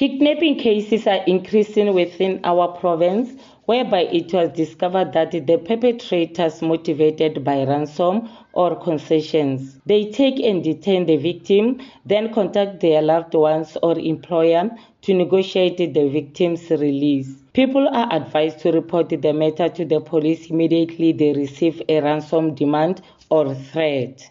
Kidnapping cases are increasing within our province, whereby it was discovered that the perpetrators motivated by ransom or concessions. They take and detain the victim, then contact their loved ones or employer to negotiate the victim's release. People are advised to report the matter to the police immediately they receive a ransom demand or threat.